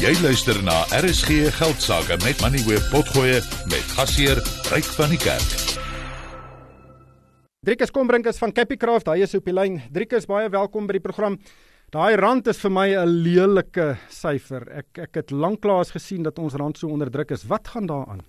Jy luister na RSG Geldsaake met Money Web Potgoe met gasheer Ryk van die Kerk. Driekus Kombrink is van Capicraft, hy is op die lyn. Driekus, baie welkom by die program. Daai rand is vir my 'n lelike syfer. Ek ek het lanklaas gesien dat ons rand so onder druk is. Wat gaan daaraan?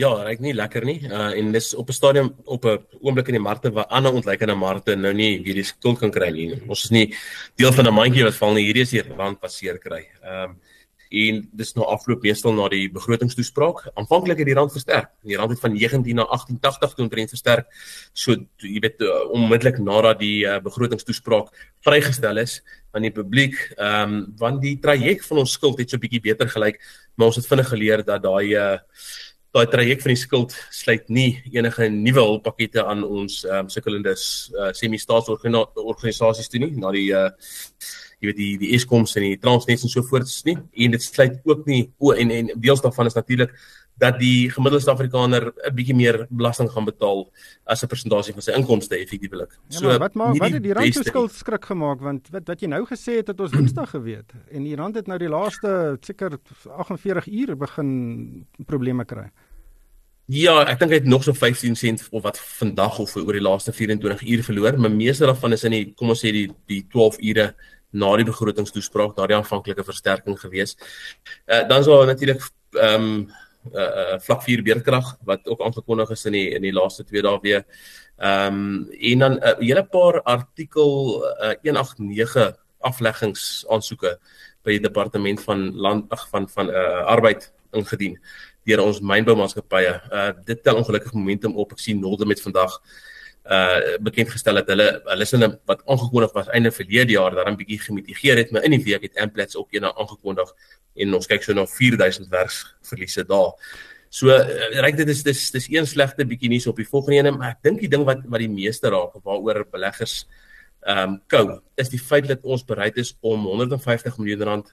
Ja, ryk nie lekker nie. Uh en dis op 'n stadium op 'n oomblik in die markte waar ander ontlikeende markte nou nie hierdie skuld kan kry nie. Ons is nie deel van 'n mandjie wat val nie. Hierdie is die rand passeer kry. Ehm um, en dis nou afloop meestal na die begrotingstoespraak. Aanvanklik het die rand versterk. Die rand het van 19 na 18.80 toe omtrent versterk. So jy weet uh, onmiddellik nadat die uh, begrotingstoespraak vrygestel is aan die publiek, ehm um, want die traject van ons skuld het so 'n bietjie beter gelyk, maar ons het vinnig geleer dat daai uh, daai traject van die skuld sluit nie enige nuwe hulppakkette aan ons ehm um, sukkelende uh, semi-staatsorganisasies toe nie na die uh, jy weet die die Eskoms en die Transnet en so voorts nie en dit sluit ook nie o en en deels daarvan is natuurlik dat die gemiddelde Suid-Afrikaner 'n bietjie meer belasting gaan betaal as 'n persentasie van sy inkomste effektiewelik. Ja, so wat maak wat het die rand so skuld skrik gemaak want wat wat jy nou gesê het het ons Woensdag geweet en die rand het nou die laaste seker 48 uur begin probleme kry. Ja, ek dink hy het nog so 15 sent of wat vandag of oor die laaste 24 uur verloor, maar meeste daarvan is in die kom ons sê die die 12 ure na die begrotingstoespraak, daardie aanvanklike versterking gewees. Uh dan sou natuurlik ehm um, uh, uh vlak 4 beerdkrag wat ook aangekondig is in die in die laaste 2 dae weer. Ehm um, en dan 'n uh, hele paar artikel uh, 189 afleggings aansoeke by die departement van land ag van van uh arbeid ingedien deur ons mynboumaatskappye. Uh dit tel ongelukkig momentum op. Ek sien Nolde met vandag uh bekend gestel dat hulle hulle sinne wat aangekondig was einde verlede jaar daarin bietjie gemitigeer het, maar in die week het Amplats ook een aangekondig en ons kyk so na 4000 werksverliese daar. So uh, reik dit is dis dis een slegte bietjie nuus op die volgende ene, maar ek dink die ding wat wat die meeste raak waaroor beleggers ehm um, kou, is die feit dat ons bereid is om 150 miljoen rand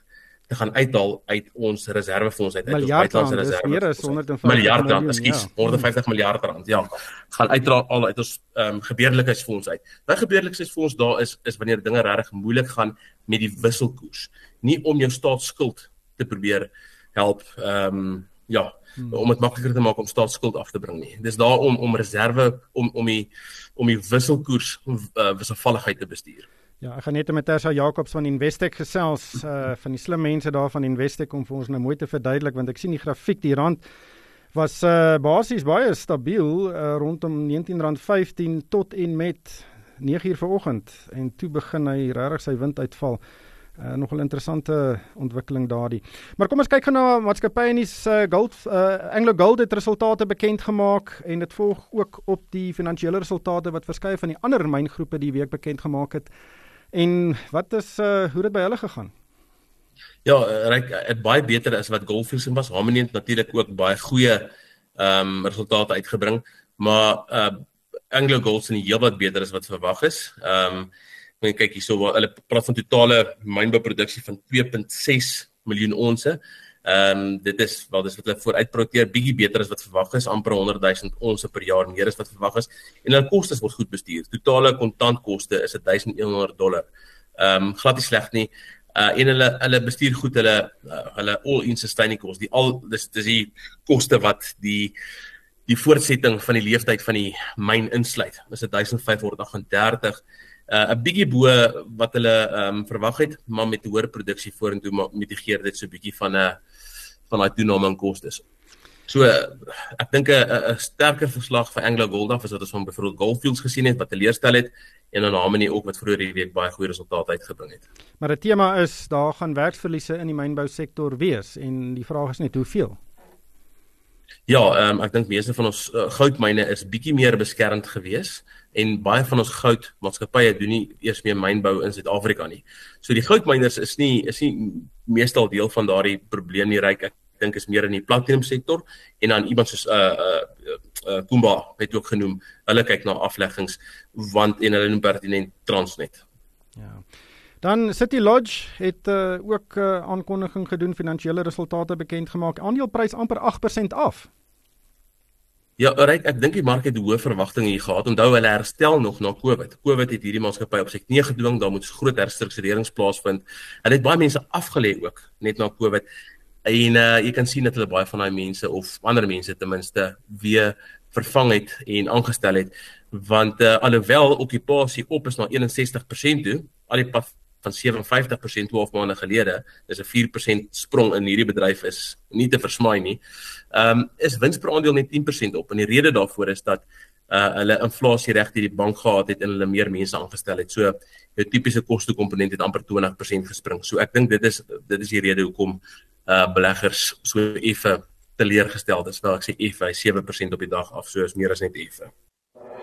te gaan uithaal uit ons reservefonds uit uit ons buitelandse reserve. Meer as 150 miljard rand, ekskuus, ja. 150 miljard rand. Ja. Gaan uitdra al uit ons ehm um, gebeurlikheidsfonds uit. Daai gebeurlikheidsfonds daar is is wanneer dinge regtig moeilik gaan met die wisselkoers. Nie om jou staatsskuld te probeer help ehm um, ja, hmm. om dit makliker te maak om staatsskuld af te bring nie. Dis daar om om reserve om om die om die wisselkoers uh, wisselvalligheid te bestuur. Ja, ek gaan net met Tersa Jacobs van Investec gesels, uh van die slim mense daar van Investec om vir ons nou mooi te verduidelik want ek sien die grafiek die rand was uh basies baie stabiel uh, rondom R19.15 tot en met 9uur vanoggend en toe begin hy regtig sy wind uitval. Uh, nog 'n interessante ontwikkeling daardie. Maar kom ons kyk gou na maatskappye in die uh, gold uh, Anglo Gold het resultate bekend gemaak en dit volg ook op die finansiële resultate wat verskeie van die ander myngroepe die week bekend gemaak het. En wat is uh hoe dit by hulle gegaan? Ja, ryk dit baie beter as wat Goldfields en was. Harmony het natuurlik ook baie goeie ehm um, resultate uitgebring, maar uh Anglo Gold se nie heelwat beter as wat verwag is. Ehm um, men kyk hierso waar hulle praat van totale mynbouproduksie van 2.6 miljoen onsse. Ehm um, dit is wel dis wat hulle vooruitprojekteer bietjie beter as wat verwag is, amper 100 000 onsse per jaar meer as wat verwag is. En hulle kostes word goed bestuur. Totale kontantkoste is 1100 dollar. Ehm um, glad nie sleg nie. Uh en hulle hulle bestuur goed hulle uh, hulle all in sustaining cost. Die al dis dis die koste wat die die voortsetting van die leeftyd van die myn insluit. Dis 1538 uh 'n bietjie bo wat hulle ehm um, verwag het, maar met hoër produksie vorentoe mitigeer dit so 'n bietjie van 'n van daai toename in kostes. So ek dink 'n sterker verslag vir Anglo Gold af as wat ons van byvoorbeeld Goldfields gesien het wat teleurstel het en dan Harmony ook wat vroeër hierdie week baie goeie resultate uitgebring het. Maar die tema is daar gaan werksverliese in die mynbou sektor wees en die vraag is net hoeveel. Ja, ehm um, ek dink meeste van ons uh, goudmyne is bietjie meer beskermd geweest en baie van ons goudmaatskappye doen nie eers meer mynbou in Suid-Afrika nie. So die goudmyners is nie is nie meestal deel van daardie probleem nie ryk. Ek dink is meer in die platinum sektor en dan iemand soos uh uh, uh Kumba het ook genoem. Hulle kyk na afleggings want en hulle noem pertinent Transnet. Ja. Dan City Lodge het uh, ook 'n uh, aankondiging gedoen, finansiële resultate bekend gemaak. Aandeleprys amper 8% af. Ja, reg, ek dink die mark het hoë verwagtinge hier gehad. Onthou hulle herstel nog na COVID. COVID het hierdie maatskappy op sy knie gedwing, daar moet groot herstrukturerings plaasvind. Hulle het baie mense afgelê ook net na COVID. En uh, jy kan sien dat hulle baie van daai mense of ander mense ten minste weer vervang het en aangestel het want uh, alhoewel okupasie op is na 61% toe, al die pad van 57% 12 maande gelede, dis 'n 4% sprong in hierdie bedryf is nie te versmaai nie. Ehm um, is wins per aandeel net 10% op en die rede daarvoor is dat uh hulle inflasie reg deur die bank gehad het en hulle meer mense aangestel het. So jou tipiese kostekomponent het amper 20% gespring. So ek dink dit is dit is die rede hoekom uh beleggers so effe teleurgestel is. Wel ek sê effe 7% op die dag af, so is meer as net effe.